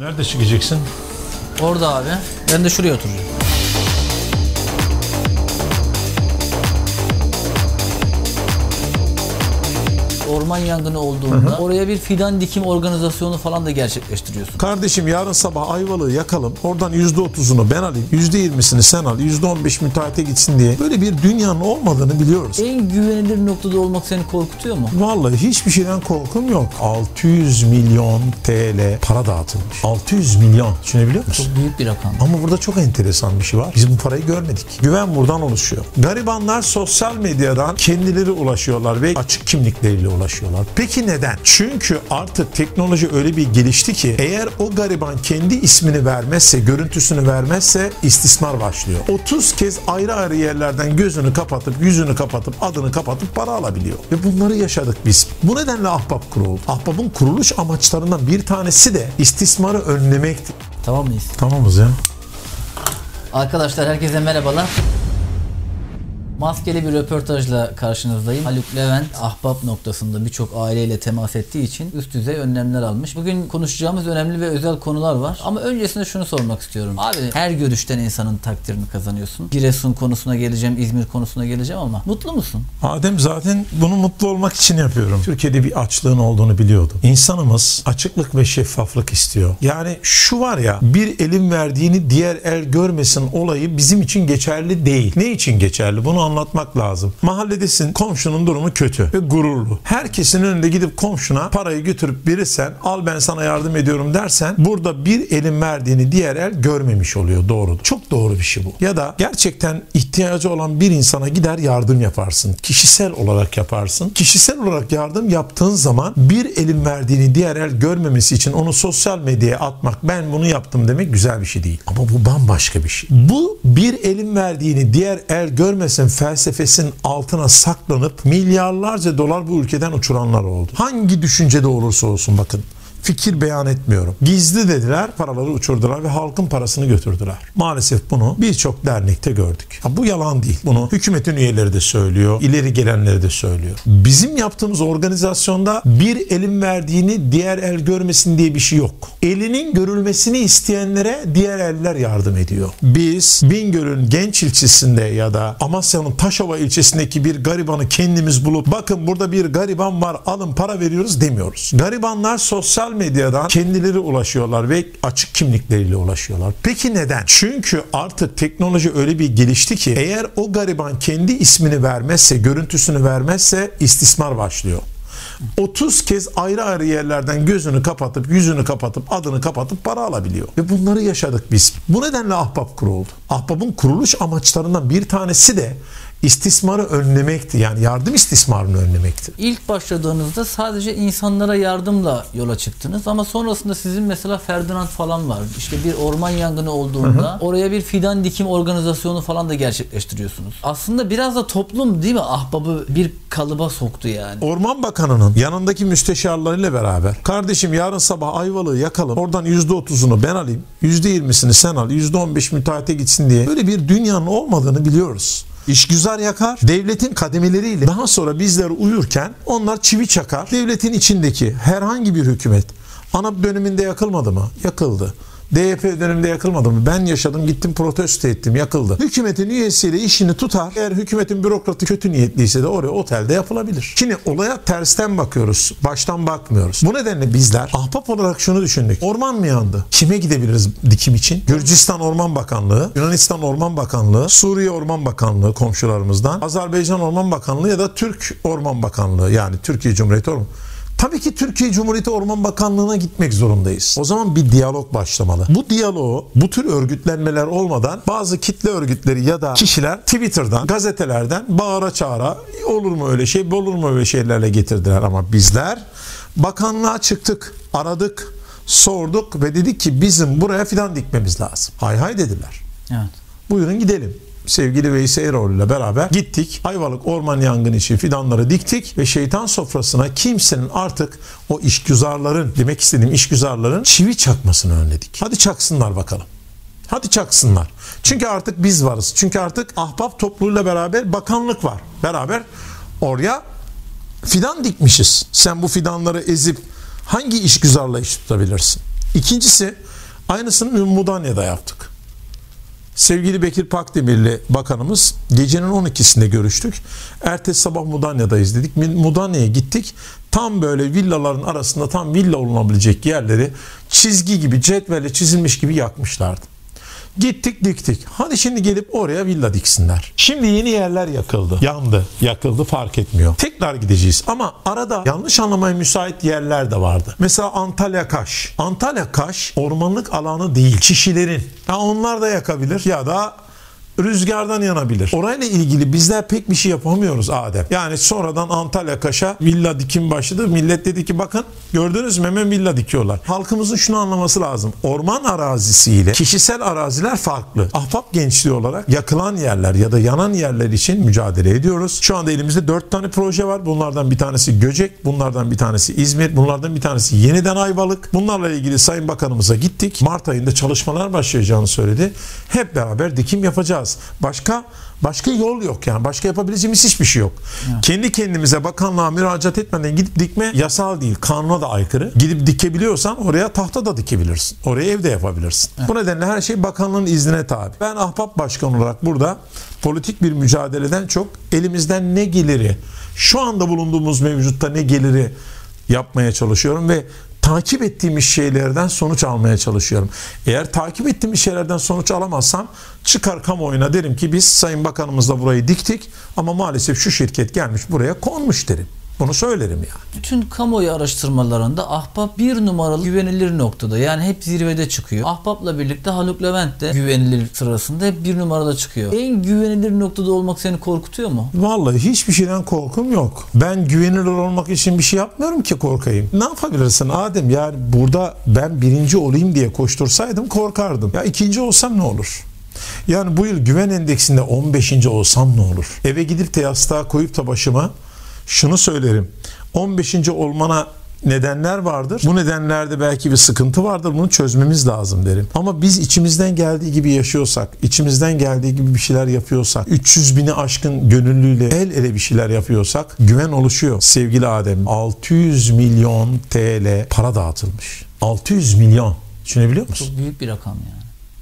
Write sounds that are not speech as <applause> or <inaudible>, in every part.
Nerede çıkacaksın? Orada abi. Ben de şuraya oturacağım. Orman yangını olduğunda oraya bir fidan dikim organizasyonu falan da gerçekleştiriyorsun. Kardeşim yarın sabah Ayvalık'ı yakalım. Oradan %30'unu ben alayım. %20'sini sen al. %15 müteahhite gitsin diye. Böyle bir dünyanın olmadığını biliyoruz. En güvenilir noktada olmak seni korkutuyor mu? Vallahi hiçbir şeyden korkum yok. 600 milyon TL para dağıtılmış. 600 milyon. Düşünebiliyor musun? Çok büyük bir rakam. Ama burada çok enteresan bir şey var. Biz bu parayı görmedik. Güven buradan oluşuyor. Garibanlar sosyal medyadan kendileri ulaşıyorlar ve açık kimlikleriyle ulaşıyorlar. Peki neden? Çünkü artık teknoloji öyle bir gelişti ki eğer o gariban kendi ismini vermezse, görüntüsünü vermezse istismar başlıyor. 30 kez ayrı ayrı yerlerden gözünü kapatıp, yüzünü kapatıp, adını kapatıp para alabiliyor. Ve bunları yaşadık biz. Bu nedenle Ahbap kuruldu. Ahbap'ın kuruluş amaçlarından bir tanesi de istismarı önlemekti. Tamam mıyız? Tamamız ya. Arkadaşlar herkese merhabalar. Maskeli bir röportajla karşınızdayım. Haluk Levent ahbap noktasında birçok aileyle temas ettiği için üst düzey önlemler almış. Bugün konuşacağımız önemli ve özel konular var. Ama öncesinde şunu sormak istiyorum. Abi her görüşten insanın takdirini kazanıyorsun. Giresun konusuna geleceğim, İzmir konusuna geleceğim ama mutlu musun? Adem zaten bunu mutlu olmak için yapıyorum. Türkiye'de bir açlığın olduğunu biliyordum. İnsanımız açıklık ve şeffaflık istiyor. Yani şu var ya bir elin verdiğini diğer el görmesin olayı bizim için geçerli değil. Ne için geçerli? Bunu anlatmak lazım. Mahalledesin komşunun durumu kötü ve gururlu. Herkesin önünde gidip komşuna parayı götürüp verirsen al ben sana yardım ediyorum dersen burada bir elin verdiğini diğer el görmemiş oluyor doğru. Çok doğru bir şey bu. Ya da gerçekten ihtiyacı olan bir insana gider yardım yaparsın. Kişisel olarak yaparsın. Kişisel olarak yardım yaptığın zaman bir elin verdiğini diğer el görmemesi için onu sosyal medyaya atmak ben bunu yaptım demek güzel bir şey değil. Ama bu bambaşka bir şey. Bu bir elin verdiğini diğer el görmesin felsefesinin altına saklanıp milyarlarca dolar bu ülkeden uçuranlar oldu. Hangi düşüncede olursa olsun bakın fikir beyan etmiyorum. Gizli dediler, paraları uçurdular ve halkın parasını götürdüler. Maalesef bunu birçok dernekte gördük. Ha, bu yalan değil. Bunu hükümetin üyeleri de söylüyor, ileri gelenleri de söylüyor. Bizim yaptığımız organizasyonda bir elin verdiğini diğer el görmesin diye bir şey yok. Elinin görülmesini isteyenlere diğer eller yardım ediyor. Biz Bingöl'ün genç ilçesinde ya da Amasya'nın Taşova ilçesindeki bir garibanı kendimiz bulup bakın burada bir gariban var alın para veriyoruz demiyoruz. Garibanlar sosyal medyadan kendileri ulaşıyorlar ve açık kimlikleriyle ulaşıyorlar. Peki neden? Çünkü artık teknoloji öyle bir gelişti ki eğer o gariban kendi ismini vermezse, görüntüsünü vermezse istismar başlıyor. 30 kez ayrı ayrı yerlerden gözünü kapatıp, yüzünü kapatıp, adını kapatıp para alabiliyor. Ve bunları yaşadık biz. Bu nedenle Ahbap kuruldu. Ahbap'ın kuruluş amaçlarından bir tanesi de istismarı önlemekti. Yani yardım istismarını önlemekti. İlk başladığınızda sadece insanlara yardımla yola çıktınız ama sonrasında sizin mesela Ferdinand falan var. İşte bir orman yangını olduğunda oraya bir fidan dikim organizasyonu falan da gerçekleştiriyorsunuz. Aslında biraz da toplum değil mi ahbabı bir kalıba soktu yani. Orman Bakanı'nın yanındaki müsteşarlarıyla beraber kardeşim yarın sabah Ayvalık'ı yakalım. Oradan %30'unu ben alayım. %20'sini sen al. %15 müteahhite gitsin diye. Böyle bir dünyanın olmadığını biliyoruz. İşgüzar yakar. Devletin kademeleriyle daha sonra bizler uyurken onlar çivi çakar. Devletin içindeki herhangi bir hükümet ANAP döneminde yakılmadı mı? Yakıldı. DYP döneminde yakılmadı mı? Ben yaşadım gittim protesto ettim yakıldı. Hükümetin üyesiyle işini tutar. Eğer hükümetin bürokratı kötü niyetliyse de oraya otelde yapılabilir. Şimdi olaya tersten bakıyoruz. Baştan bakmıyoruz. Bu nedenle bizler ahbap olarak şunu düşündük. Orman mı yandı? Kime gidebiliriz dikim için? Gürcistan Orman Bakanlığı, Yunanistan Orman Bakanlığı, Suriye Orman Bakanlığı komşularımızdan, Azerbaycan Orman Bakanlığı ya da Türk Orman Bakanlığı yani Türkiye Cumhuriyeti Orman Tabii ki Türkiye Cumhuriyeti Orman Bakanlığı'na gitmek zorundayız. O zaman bir diyalog başlamalı. Bu diyaloğu bu tür örgütlenmeler olmadan bazı kitle örgütleri ya da kişiler Twitter'dan, gazetelerden bağıra çağıra olur mu öyle şey, olur mu öyle şeylerle getirdiler ama bizler bakanlığa çıktık, aradık, sorduk ve dedik ki bizim buraya fidan dikmemiz lazım. Hay hay dediler. Evet. Buyurun gidelim sevgili Veysel Eroğlu ile beraber gittik. Ayvalık orman yangını için fidanları diktik ve şeytan sofrasına kimsenin artık o işgüzarların demek istediğim işgüzarların çivi çakmasını önledik. Hadi çaksınlar bakalım. Hadi çaksınlar. Çünkü artık biz varız. Çünkü artık ahbap topluluğuyla beraber bakanlık var. Beraber oraya fidan dikmişiz. Sen bu fidanları ezip hangi işgüzarla iş tutabilirsin? İkincisi aynısını Mudanya'da yaptık. Sevgili Bekir Pakdemirli Bakanımız gecenin 12'sinde görüştük. Ertesi sabah Mudanya'dayız dedik. Mudanya'ya gittik. Tam böyle villaların arasında tam villa olunabilecek yerleri çizgi gibi cetvelle çizilmiş gibi yakmışlardı. Gittik diktik. Hadi şimdi gelip oraya villa diksinler. Şimdi yeni yerler yakıldı. Yandı. Yakıldı fark etmiyor. Tekrar gideceğiz. Ama arada yanlış anlamaya müsait yerler de vardı. Mesela Antalya Kaş. Antalya Kaş ormanlık alanı değil. Kişilerin. Ya onlar da yakabilir ya da rüzgardan yanabilir. Orayla ilgili bizler pek bir şey yapamıyoruz Adem. Yani sonradan Antalya Kaş'a villa dikim başladı. Millet dedi ki bakın gördünüz mü hemen villa dikiyorlar. Halkımızın şunu anlaması lazım. Orman arazisiyle kişisel araziler farklı. Ahbap gençliği olarak yakılan yerler ya da yanan yerler için mücadele ediyoruz. Şu anda elimizde dört tane proje var. Bunlardan bir tanesi Göcek, bunlardan bir tanesi İzmir, bunlardan bir tanesi yeniden Ayvalık. Bunlarla ilgili Sayın Bakanımıza gittik. Mart ayında çalışmalar başlayacağını söyledi. Hep beraber dikim yapacağız yapacağız. Başka başka yol yok yani. Başka yapabileceğimiz hiçbir şey yok. Evet. Kendi kendimize bakanlığa müracaat etmeden gidip dikme yasal değil. Kanuna da aykırı. Gidip dikebiliyorsan oraya tahta da dikebilirsin. Oraya evde yapabilirsin. Evet. Bu nedenle her şey bakanlığın iznine tabi. Ben ahbap başkan olarak burada politik bir mücadeleden çok elimizden ne geliri, şu anda bulunduğumuz mevcutta ne geliri yapmaya çalışıyorum ve takip ettiğimiz şeylerden sonuç almaya çalışıyorum. Eğer takip ettiğimiz şeylerden sonuç alamazsam çıkar kamuoyuna derim ki biz Sayın Bakanımızla burayı diktik ama maalesef şu şirket gelmiş buraya konmuş derim. Bunu söylerim yani. Bütün kamuoyu araştırmalarında Ahbap bir numaralı güvenilir noktada. Yani hep zirvede çıkıyor. Ahbap'la birlikte Haluk Levent de güvenilir sırasında hep bir numarada çıkıyor. En güvenilir noktada olmak seni korkutuyor mu? Vallahi hiçbir şeyden korkum yok. Ben güvenilir olmak için bir şey yapmıyorum ki korkayım. Ne yapabilirsin Adem? Yani burada ben birinci olayım diye koştursaydım korkardım. Ya ikinci olsam ne olur? Yani bu yıl güven endeksinde 15. olsam ne olur? Eve gidip de yastığa koyup da başıma şunu söylerim. 15. olmana nedenler vardır. Bu nedenlerde belki bir sıkıntı vardır. Bunu çözmemiz lazım derim. Ama biz içimizden geldiği gibi yaşıyorsak, içimizden geldiği gibi bir şeyler yapıyorsak, 300 bini aşkın gönüllüyle el ele bir şeyler yapıyorsak güven oluşuyor. Sevgili Adem, 600 milyon TL para dağıtılmış. 600 milyon. Düşünebiliyor musun? Çok büyük bir rakam yani.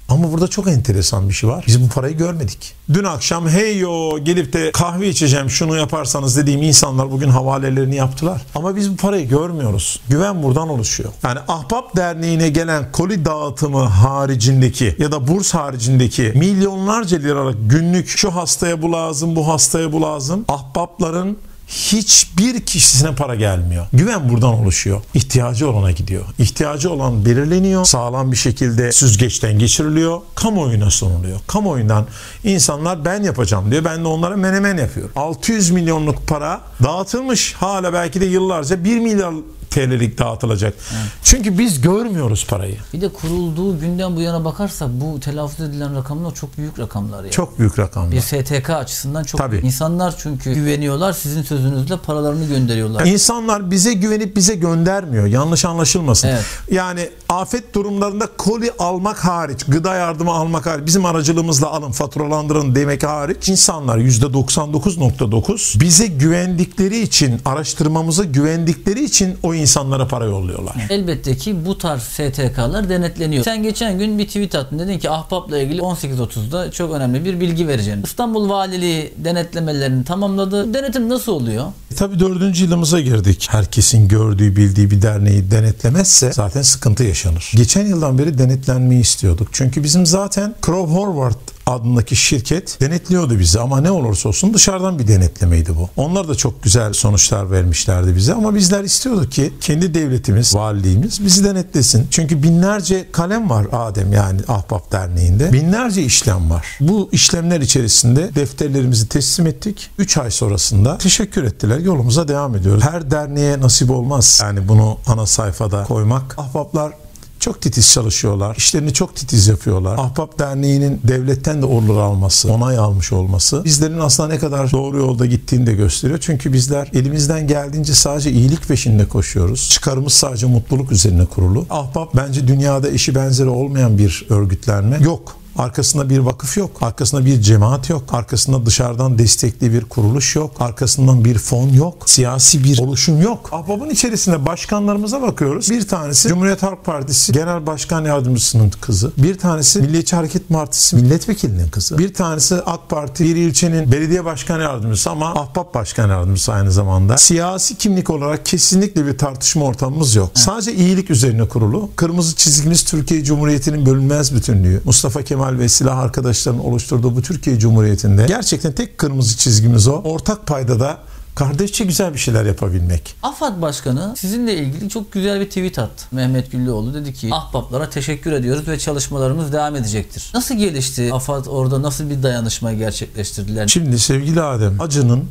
Ama burada çok enteresan bir şey var. Biz bu parayı görmedik. Dün akşam hey yo gelip de kahve içeceğim şunu yaparsanız dediğim insanlar bugün havalelerini yaptılar. Ama biz bu parayı görmüyoruz. Güven buradan oluşuyor. Yani Ahbap Derneği'ne gelen koli dağıtımı haricindeki ya da burs haricindeki milyonlarca liralık günlük şu hastaya bu lazım bu hastaya bu lazım. Ahbapların hiçbir kişisine para gelmiyor. Güven buradan oluşuyor. İhtiyacı olana gidiyor. İhtiyacı olan belirleniyor. Sağlam bir şekilde süzgeçten geçiriliyor. Kamuoyuna sunuluyor. Kamuoyundan insanlar ben yapacağım diyor. Ben de onlara menemen yapıyorum. 600 milyonluk para dağıtılmış. Hala belki de yıllarca 1 milyar TL'lik dağıtılacak. Evet. Çünkü biz görmüyoruz parayı. Bir de kurulduğu günden bu yana bakarsak bu telaffuz edilen rakamlar çok büyük rakamlar yani. Çok büyük rakamlar. Bir STK açısından çok Tabii. İnsanlar çünkü güveniyorlar sizin sözünüzle paralarını gönderiyorlar. İnsanlar bize güvenip bize göndermiyor. Yanlış anlaşılmasın. Evet. Yani afet durumlarında koli almak hariç, gıda yardımı almak hariç, bizim aracılığımızla alın, faturalandırın demek hariç insanlar %99.9 bize güvendikleri için, araştırmamıza güvendikleri için o insanlara para yolluyorlar. Elbette ki bu tarz STK'lar denetleniyor. Sen geçen gün bir tweet attın. Dedin ki Ahbap'la ilgili 18.30'da çok önemli bir bilgi vereceğim. İstanbul Valiliği denetlemelerini tamamladı. Denetim nasıl oluyor? E, tabii dördüncü yılımıza girdik. Herkesin gördüğü, bildiği bir derneği denetlemezse zaten sıkıntı yaşanır. Geçen yıldan beri denetlenmeyi istiyorduk. Çünkü bizim zaten Crow Horvath adındaki şirket denetliyordu bizi ama ne olursa olsun dışarıdan bir denetlemeydi bu. Onlar da çok güzel sonuçlar vermişlerdi bize ama bizler istiyorduk ki kendi devletimiz, valiliğimiz bizi denetlesin. Çünkü binlerce kalem var Adem yani Ahbap Derneği'nde. Binlerce işlem var. Bu işlemler içerisinde defterlerimizi teslim ettik. 3 ay sonrasında teşekkür ettiler. Yolumuza devam ediyoruz. Her derneğe nasip olmaz. Yani bunu ana sayfada koymak. Ahbaplar çok titiz çalışıyorlar. İşlerini çok titiz yapıyorlar. Ahbap Derneği'nin devletten de ordur alması, onay almış olması bizlerin aslında ne kadar doğru yolda gittiğini de gösteriyor. Çünkü bizler elimizden geldiğince sadece iyilik peşinde koşuyoruz. Çıkarımız sadece mutluluk üzerine kurulu. Ahbap bence dünyada eşi benzeri olmayan bir örgütlenme. Yok. Arkasında bir vakıf yok. Arkasında bir cemaat yok. Arkasında dışarıdan destekli bir kuruluş yok. Arkasından bir fon yok. Siyasi bir oluşum yok. Ahbabın içerisinde başkanlarımıza bakıyoruz. Bir tanesi Cumhuriyet Halk Partisi Genel Başkan Yardımcısının kızı. Bir tanesi Milliyetçi Hareket Partisi milletvekilinin kızı. Bir tanesi AK Parti bir ilçenin belediye başkan yardımcısı ama Ahbap Başkan Yardımcısı aynı zamanda. Siyasi kimlik olarak kesinlikle bir tartışma ortamımız yok. Sadece iyilik üzerine kurulu. Kırmızı çizgimiz Türkiye Cumhuriyeti'nin bölünmez bütünlüğü. Mustafa Kemal ve silah arkadaşlarının oluşturduğu bu Türkiye Cumhuriyeti'nde gerçekten tek kırmızı çizgimiz o. Ortak payda da kardeşçe güzel bir şeyler yapabilmek. AFAD Başkanı sizinle ilgili çok güzel bir tweet attı. Mehmet Güllüoğlu dedi ki ahbaplara teşekkür ediyoruz ve çalışmalarımız devam edecektir. Nasıl gelişti AFAD orada nasıl bir dayanışma gerçekleştirdiler? Şimdi sevgili Adem, acının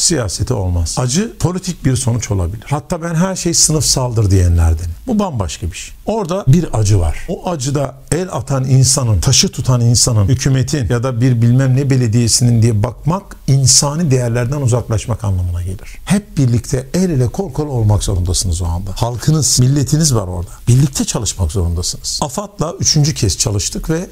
siyaseti olmaz. Acı politik bir sonuç olabilir. Hatta ben her şey sınıfsaldır diyenlerden. Bu bambaşka bir şey. Orada bir acı var. O acıda el atan insanın, taşı tutan insanın, hükümetin ya da bir bilmem ne belediyesinin diye bakmak insani değerlerden uzaklaşmak anlamına gelir. Hep birlikte el ele kol kol olmak zorundasınız o anda. Halkınız, milletiniz var orada. Birlikte çalışmak zorundasınız. AFAD'la üçüncü kez çalıştık ve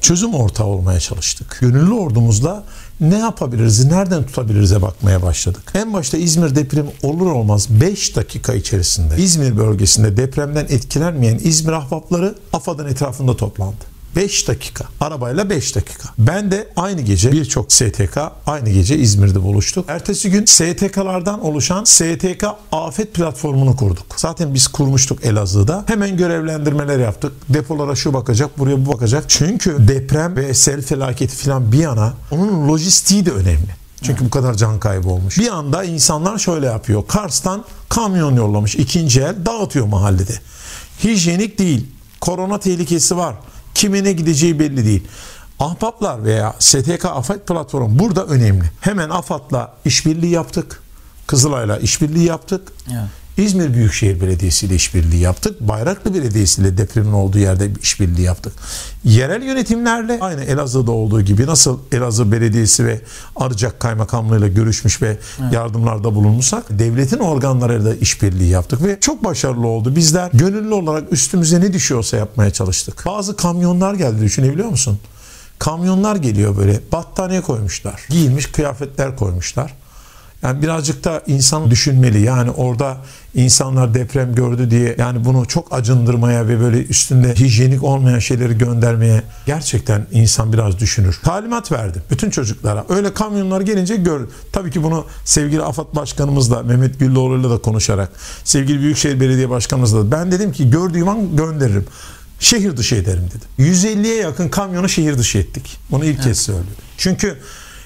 çözüm ortağı olmaya çalıştık. Gönüllü ordumuzla ne yapabiliriz, nereden tutabiliriz'e bakmaya başladık. En başta İzmir depremi olur olmaz 5 dakika içerisinde İzmir bölgesinde depremden etkilenmeyen İzmir ahbapları AFAD'ın etrafında toplandı. 5 dakika. Arabayla 5 dakika. Ben de aynı gece birçok STK aynı gece İzmir'de buluştuk. Ertesi gün STK'lardan oluşan STK Afet platformunu kurduk. Zaten biz kurmuştuk Elazığ'da. Hemen görevlendirmeler yaptık. Depolara şu bakacak, buraya bu bakacak. Çünkü deprem ve sel felaketi falan bir yana onun lojistiği de önemli. Çünkü bu kadar can kaybı olmuş. Bir anda insanlar şöyle yapıyor. Kars'tan kamyon yollamış ikinci el dağıtıyor mahallede. Hijyenik değil. Korona tehlikesi var. Kime ne gideceği belli değil. Ahbaplar veya STK Afet Platformu burada önemli. Hemen AFAD'la işbirliği yaptık. Kızılay'la işbirliği yaptık. Evet. İzmir Büyükşehir Belediyesi ile işbirliği yaptık. Bayraklı Belediyesi ile depremin olduğu yerde işbirliği yaptık. Yerel yönetimlerle aynı Elazığ'da olduğu gibi nasıl Elazığ Belediyesi ve Arıcak Kaymakamlığı ile görüşmüş ve yardımlarda bulunmuşsak devletin organlarıyla da işbirliği yaptık ve çok başarılı oldu. Bizler gönüllü olarak üstümüze ne düşüyorsa yapmaya çalıştık. Bazı kamyonlar geldi düşünebiliyor musun? Kamyonlar geliyor böyle battaniye koymuşlar. Giyilmiş kıyafetler koymuşlar. Yani birazcık da insan düşünmeli. Yani orada insanlar deprem gördü diye yani bunu çok acındırmaya ve böyle üstünde hijyenik olmayan şeyleri göndermeye gerçekten insan biraz düşünür. Talimat verdi bütün çocuklara. Öyle kamyonlar gelince gör. Tabii ki bunu sevgili AFAD Başkanımızla Mehmet Güllüoğlu'yla da konuşarak sevgili Büyükşehir Belediye Başkanımızla da ben dedim ki gördüğüm an gönderirim. Şehir dışı ederim dedim. 150'ye yakın kamyonu şehir dışı ettik. Bunu ilk kez söylüyorum. Çünkü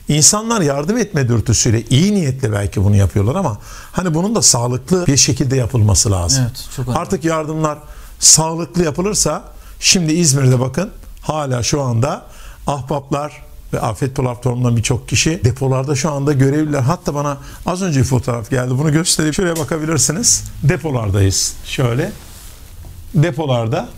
İnsanlar yardım etme dürtüsüyle iyi niyetle belki bunu yapıyorlar ama hani bunun da sağlıklı bir şekilde yapılması lazım. Evet, çok önemli. Artık yardımlar sağlıklı yapılırsa şimdi İzmir'de bakın hala şu anda ahbaplar ve afet platformundan birçok kişi depolarda şu anda görevliler. Hatta bana az önce bir fotoğraf geldi. Bunu göstereyim. Şuraya bakabilirsiniz. Depolardayız. Şöyle. Depolarda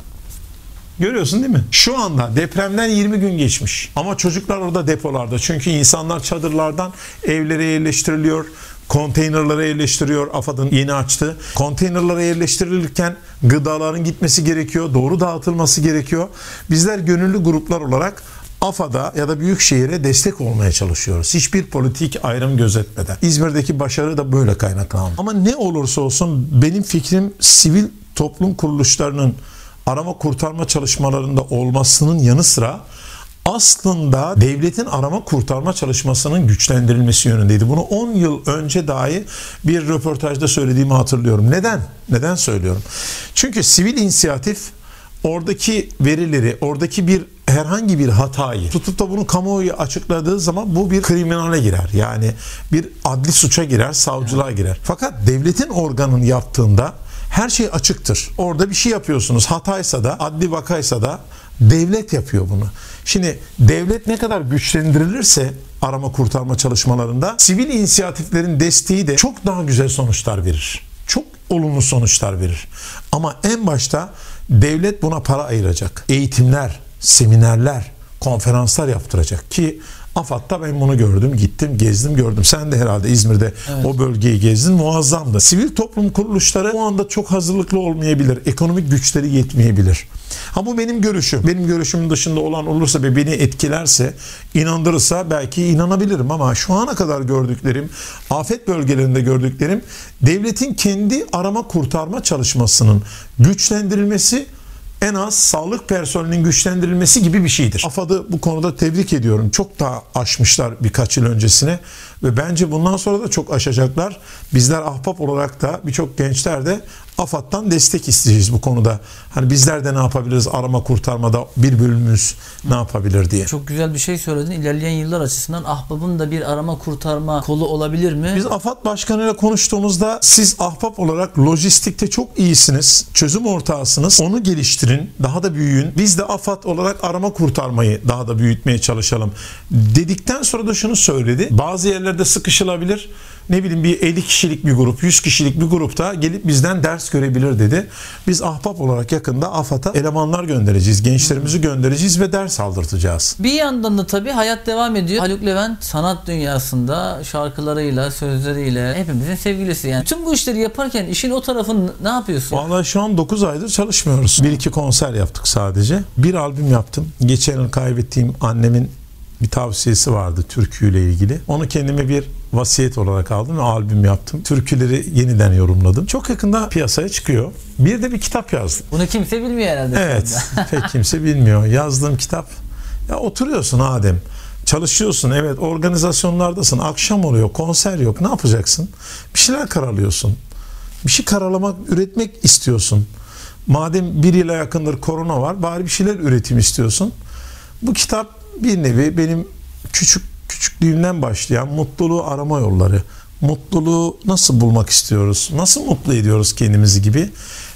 Görüyorsun değil mi? Şu anda depremden 20 gün geçmiş. Ama çocuklar orada depolarda. Çünkü insanlar çadırlardan evlere yerleştiriliyor. Konteynerlara yerleştiriyor. AFAD'ın yeni açtı. Konteynerlara yerleştirilirken gıdaların gitmesi gerekiyor. Doğru dağıtılması gerekiyor. Bizler gönüllü gruplar olarak AFAD'a ya da Büyükşehir'e destek olmaya çalışıyoruz. Hiçbir politik ayrım gözetmeden. İzmir'deki başarı da böyle kaynaklandı. Ama ne olursa olsun benim fikrim sivil toplum kuruluşlarının arama kurtarma çalışmalarında olmasının yanı sıra aslında devletin arama kurtarma çalışmasının güçlendirilmesi yönündeydi. Bunu 10 yıl önce dahi bir röportajda söylediğimi hatırlıyorum. Neden? Neden söylüyorum? Çünkü sivil inisiyatif oradaki verileri, oradaki bir herhangi bir hatayı tutup da bunu kamuoyu açıkladığı zaman bu bir kriminale girer. Yani bir adli suça girer, savcılığa girer. Fakat devletin organın yaptığında her şey açıktır. Orada bir şey yapıyorsunuz. Hataysa da, adli vakaysa da devlet yapıyor bunu. Şimdi devlet ne kadar güçlendirilirse arama kurtarma çalışmalarında sivil inisiyatiflerin desteği de çok daha güzel sonuçlar verir. Çok olumlu sonuçlar verir. Ama en başta devlet buna para ayıracak. Eğitimler, seminerler, konferanslar yaptıracak ki AFAD'da ben bunu gördüm. Gittim, gezdim, gördüm. Sen de herhalde İzmir'de evet. o bölgeyi gezdin. Muazzamdı. Sivil toplum kuruluşları o anda çok hazırlıklı olmayabilir. Ekonomik güçleri yetmeyebilir. Ha bu benim görüşüm. Benim görüşümün dışında olan olursa ve beni etkilerse, inandırırsa belki inanabilirim ama şu ana kadar gördüklerim, afet bölgelerinde gördüklerim devletin kendi arama kurtarma çalışmasının güçlendirilmesi en az sağlık personelinin güçlendirilmesi gibi bir şeydir. AFAD'ı bu konuda tebrik ediyorum. Çok daha aşmışlar birkaç yıl öncesine ve bence bundan sonra da çok aşacaklar. Bizler ahbap olarak da birçok gençler de AFAD'dan destek isteyeceğiz bu konuda. Hani bizler de ne yapabiliriz arama kurtarmada bir bölümümüz ne yapabilir diye. Çok güzel bir şey söyledin. İlerleyen yıllar açısından ahbabın da bir arama kurtarma kolu olabilir mi? Biz AFAD başkanıyla konuştuğumuzda siz ahbap olarak lojistikte çok iyisiniz. Çözüm ortağısınız. Onu geliştirin. Daha da büyüyün. Biz de AFAD olarak arama kurtarmayı daha da büyütmeye çalışalım. Dedikten sonra da şunu söyledi. Bazı yerlerde sıkışılabilir ne bileyim bir 50 kişilik bir grup, 100 kişilik bir grupta gelip bizden ders görebilir dedi. Biz ahbap olarak yakında AFAD'a elemanlar göndereceğiz, gençlerimizi göndereceğiz ve ders aldırtacağız. Bir yandan da tabii hayat devam ediyor. Haluk Levent sanat dünyasında şarkılarıyla, sözleriyle hepimizin sevgilisi yani. Tüm bu işleri yaparken işin o tarafını ne yapıyorsun? Vallahi şu an 9 aydır çalışmıyoruz. Bir iki konser yaptık sadece. Bir albüm yaptım. Geçen yıl kaybettiğim annemin bir tavsiyesi vardı türküyle ilgili. Onu kendime bir vasiyet olarak aldım ve albüm yaptım. Türküleri yeniden yorumladım. Çok yakında piyasaya çıkıyor. Bir de bir kitap yazdım. Bunu kimse bilmiyor herhalde. Evet. <laughs> pek kimse bilmiyor. Yazdığım kitap ya oturuyorsun Adem. Çalışıyorsun evet organizasyonlardasın. Akşam oluyor konser yok. Ne yapacaksın? Bir şeyler karalıyorsun. Bir şey karalamak, üretmek istiyorsun. Madem bir yıla yakındır korona var bari bir şeyler üretim istiyorsun. Bu kitap bir nevi benim küçük küçüklüğümden başlayan mutluluğu arama yolları. Mutluluğu nasıl bulmak istiyoruz? Nasıl mutlu ediyoruz kendimizi gibi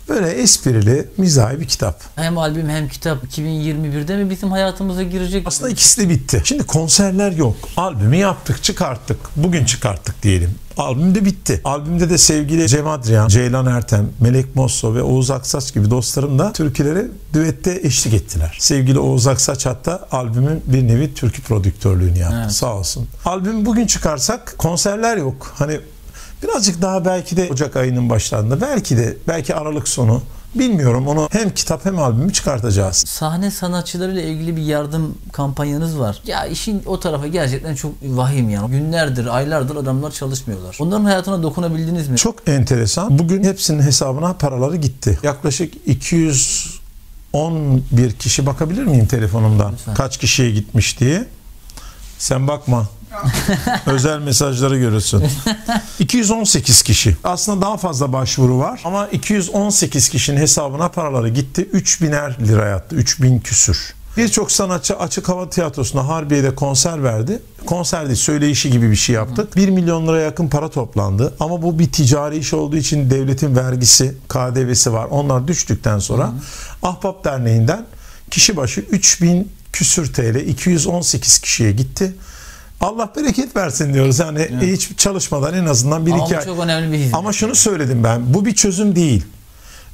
Böyle esprili, mizahi bir kitap. Hem albüm hem kitap 2021'de mi bizim hayatımıza girecek? Aslında ikisi de bitti. Şimdi konserler yok. Albümü yaptık, çıkarttık. Bugün çıkarttık diyelim. Albüm de bitti. Albümde de sevgili Cem Adrian, Ceylan Ertem, Melek Mosso ve Oğuz Aksaç gibi dostlarım da türküleri düette eşlik ettiler. Sevgili Oğuz Aksaç hatta albümün bir nevi türkü prodüktörlüğünü yaptı. Evet. Sağ olsun. Albüm bugün çıkarsak konserler yok. Hani Birazcık daha belki de Ocak ayının başlarında belki de belki Aralık sonu Bilmiyorum onu hem kitap hem albümü çıkartacağız. Sahne sanatçılarıyla ilgili bir yardım kampanyanız var. Ya işin o tarafa gerçekten çok vahim ya. Günlerdir, aylardır adamlar çalışmıyorlar. Onların hayatına dokunabildiniz mi? Çok enteresan. Bugün hepsinin hesabına paraları gitti. Yaklaşık 211 kişi bakabilir miyim telefonumdan? Lütfen. Kaç kişiye gitmiş diye. Sen bakma. <laughs> Özel mesajları görürsün. <laughs> 218 kişi. Aslında daha fazla başvuru var ama 218 kişinin hesabına paraları gitti. 3000'er lira yattı. 3000 küsür. Birçok sanatçı açık hava tiyatrosunda Harbiye'de konser verdi. Konser değil, söyleyişi gibi bir şey yaptık. 1 milyon lira yakın para toplandı. Ama bu bir ticari iş olduğu için devletin vergisi, KDV'si var. Onlar düştükten sonra Ahbap Derneği'nden kişi başı 3000 küsür TL 218 kişiye gitti. Allah bereket versin diyoruz. Yani evet. hiç çalışmadan en azından bir Ama iki ay. çok önemli bir hizmet. Ama şunu söyledim ben. Bu bir çözüm değil.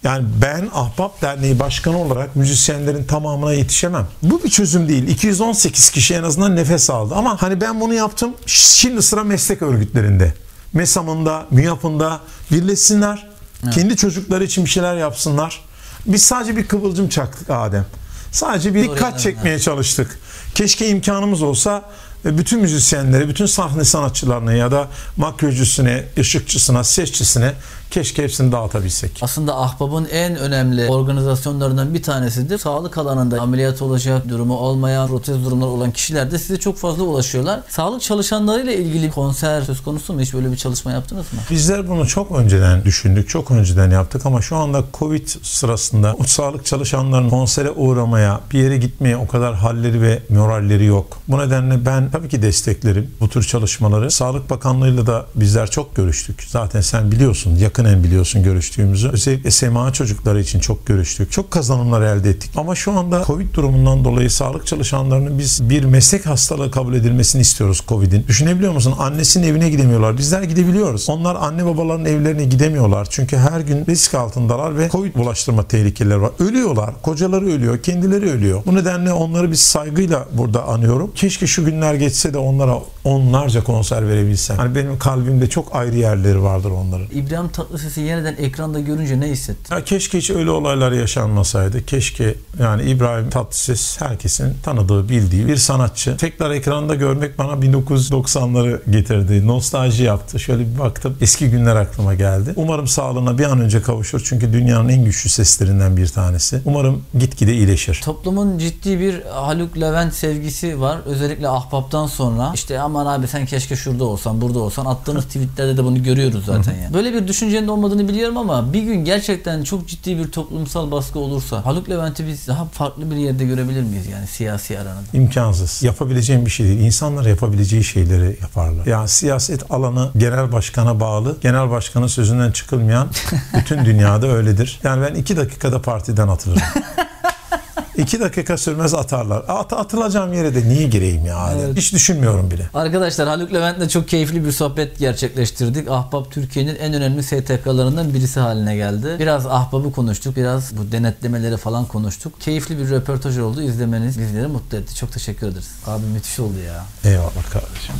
Yani ben Ahbap Derneği Başkanı olarak müzisyenlerin tamamına yetişemem. Bu bir çözüm değil. 218 kişi en azından nefes aldı. Ama hani ben bunu yaptım. Şimdi sıra meslek örgütlerinde. MESAM'ında, MÜYAP'ında birleşsinler. Evet. Kendi çocukları için bir şeyler yapsınlar. Biz sadece bir kıvılcım çaktık Adem. Sadece bir dikkat çekmeye çalıştık. Keşke imkanımız olsa bütün müzisyenlere, bütün sahne sanatçılarına ya da makyözcüsüne, ışıkçısına, sesçisine Keşke hepsini dağıtabilsek. Aslında Ahbap'ın en önemli organizasyonlarından bir tanesidir. Sağlık alanında ameliyat olacak, durumu olmayan, protez durumları olan kişiler de size çok fazla ulaşıyorlar. Sağlık çalışanlarıyla ilgili konser söz konusu mu? Hiç böyle bir çalışma yaptınız mı? Bizler bunu çok önceden düşündük, çok önceden yaptık ama şu anda Covid sırasında o sağlık çalışanlarının konsere uğramaya, bir yere gitmeye o kadar halleri ve moralleri yok. Bu nedenle ben tabii ki desteklerim bu tür çalışmaları. Sağlık Bakanlığı'yla da bizler çok görüştük. Zaten sen biliyorsun yakın yakinen biliyorsun görüştüğümüzü. Özellikle SMA çocukları için çok görüştük. Çok kazanımlar elde ettik. Ama şu anda Covid durumundan dolayı sağlık çalışanlarının biz bir meslek hastalığı kabul edilmesini istiyoruz Covid'in. Düşünebiliyor musun? Annesinin evine gidemiyorlar. Bizler gidebiliyoruz. Onlar anne babaların evlerine gidemiyorlar. Çünkü her gün risk altındalar ve Covid bulaştırma tehlikeleri var. Ölüyorlar. Kocaları ölüyor. Kendileri ölüyor. Bu nedenle onları biz saygıyla burada anıyorum. Keşke şu günler geçse de onlara onlarca konser verebilsem. Hani benim kalbimde çok ayrı yerleri vardır onların. İbrahim Tatlıses'i yeniden ekranda görünce ne hissettin? Ya keşke hiç öyle olaylar yaşanmasaydı. Keşke yani İbrahim Tatlıses herkesin tanıdığı, bildiği bir sanatçı. Tekrar ekranda görmek bana 1990'ları getirdi. Nostalji yaptı. Şöyle bir baktım. Eski günler aklıma geldi. Umarım sağlığına bir an önce kavuşur. Çünkü dünyanın en güçlü seslerinden bir tanesi. Umarım gitgide iyileşir. Toplumun ciddi bir Haluk Levent sevgisi var. Özellikle Ahbap'tan sonra. İşte aman abi sen keşke şurada olsan, burada olsan. Attığınız tweetlerde de bunu görüyoruz zaten ya. Böyle bir düşüncenin olmadığını biliyorum ama bir gün gerçekten çok ciddi bir toplumsal baskı olursa Haluk Levent'i biz daha farklı bir yerde görebilir miyiz yani siyasi aranada? İmkansız. Yapabileceğim bir şey değil. İnsanlar yapabileceği şeyleri yaparlar. Ya siyaset alanı genel başkana bağlı. Genel başkanın sözünden çıkılmayan <laughs> bütün dünyada öyledir. Yani ben iki dakikada partiden atılırım. <laughs> İki dakika sürmez atarlar. At, atılacağım yere de niye gireyim ya? Evet. Hiç düşünmüyorum bile. Arkadaşlar Haluk Levent'le çok keyifli bir sohbet gerçekleştirdik. Ahbap Türkiye'nin en önemli STK'larından birisi haline geldi. Biraz Ahbap'ı konuştuk, biraz bu denetlemeleri falan konuştuk. Keyifli bir röportaj oldu. İzlemeniz bizleri mutlu etti. Çok teşekkür ederiz. Abi müthiş oldu ya. Eyvallah kardeşim.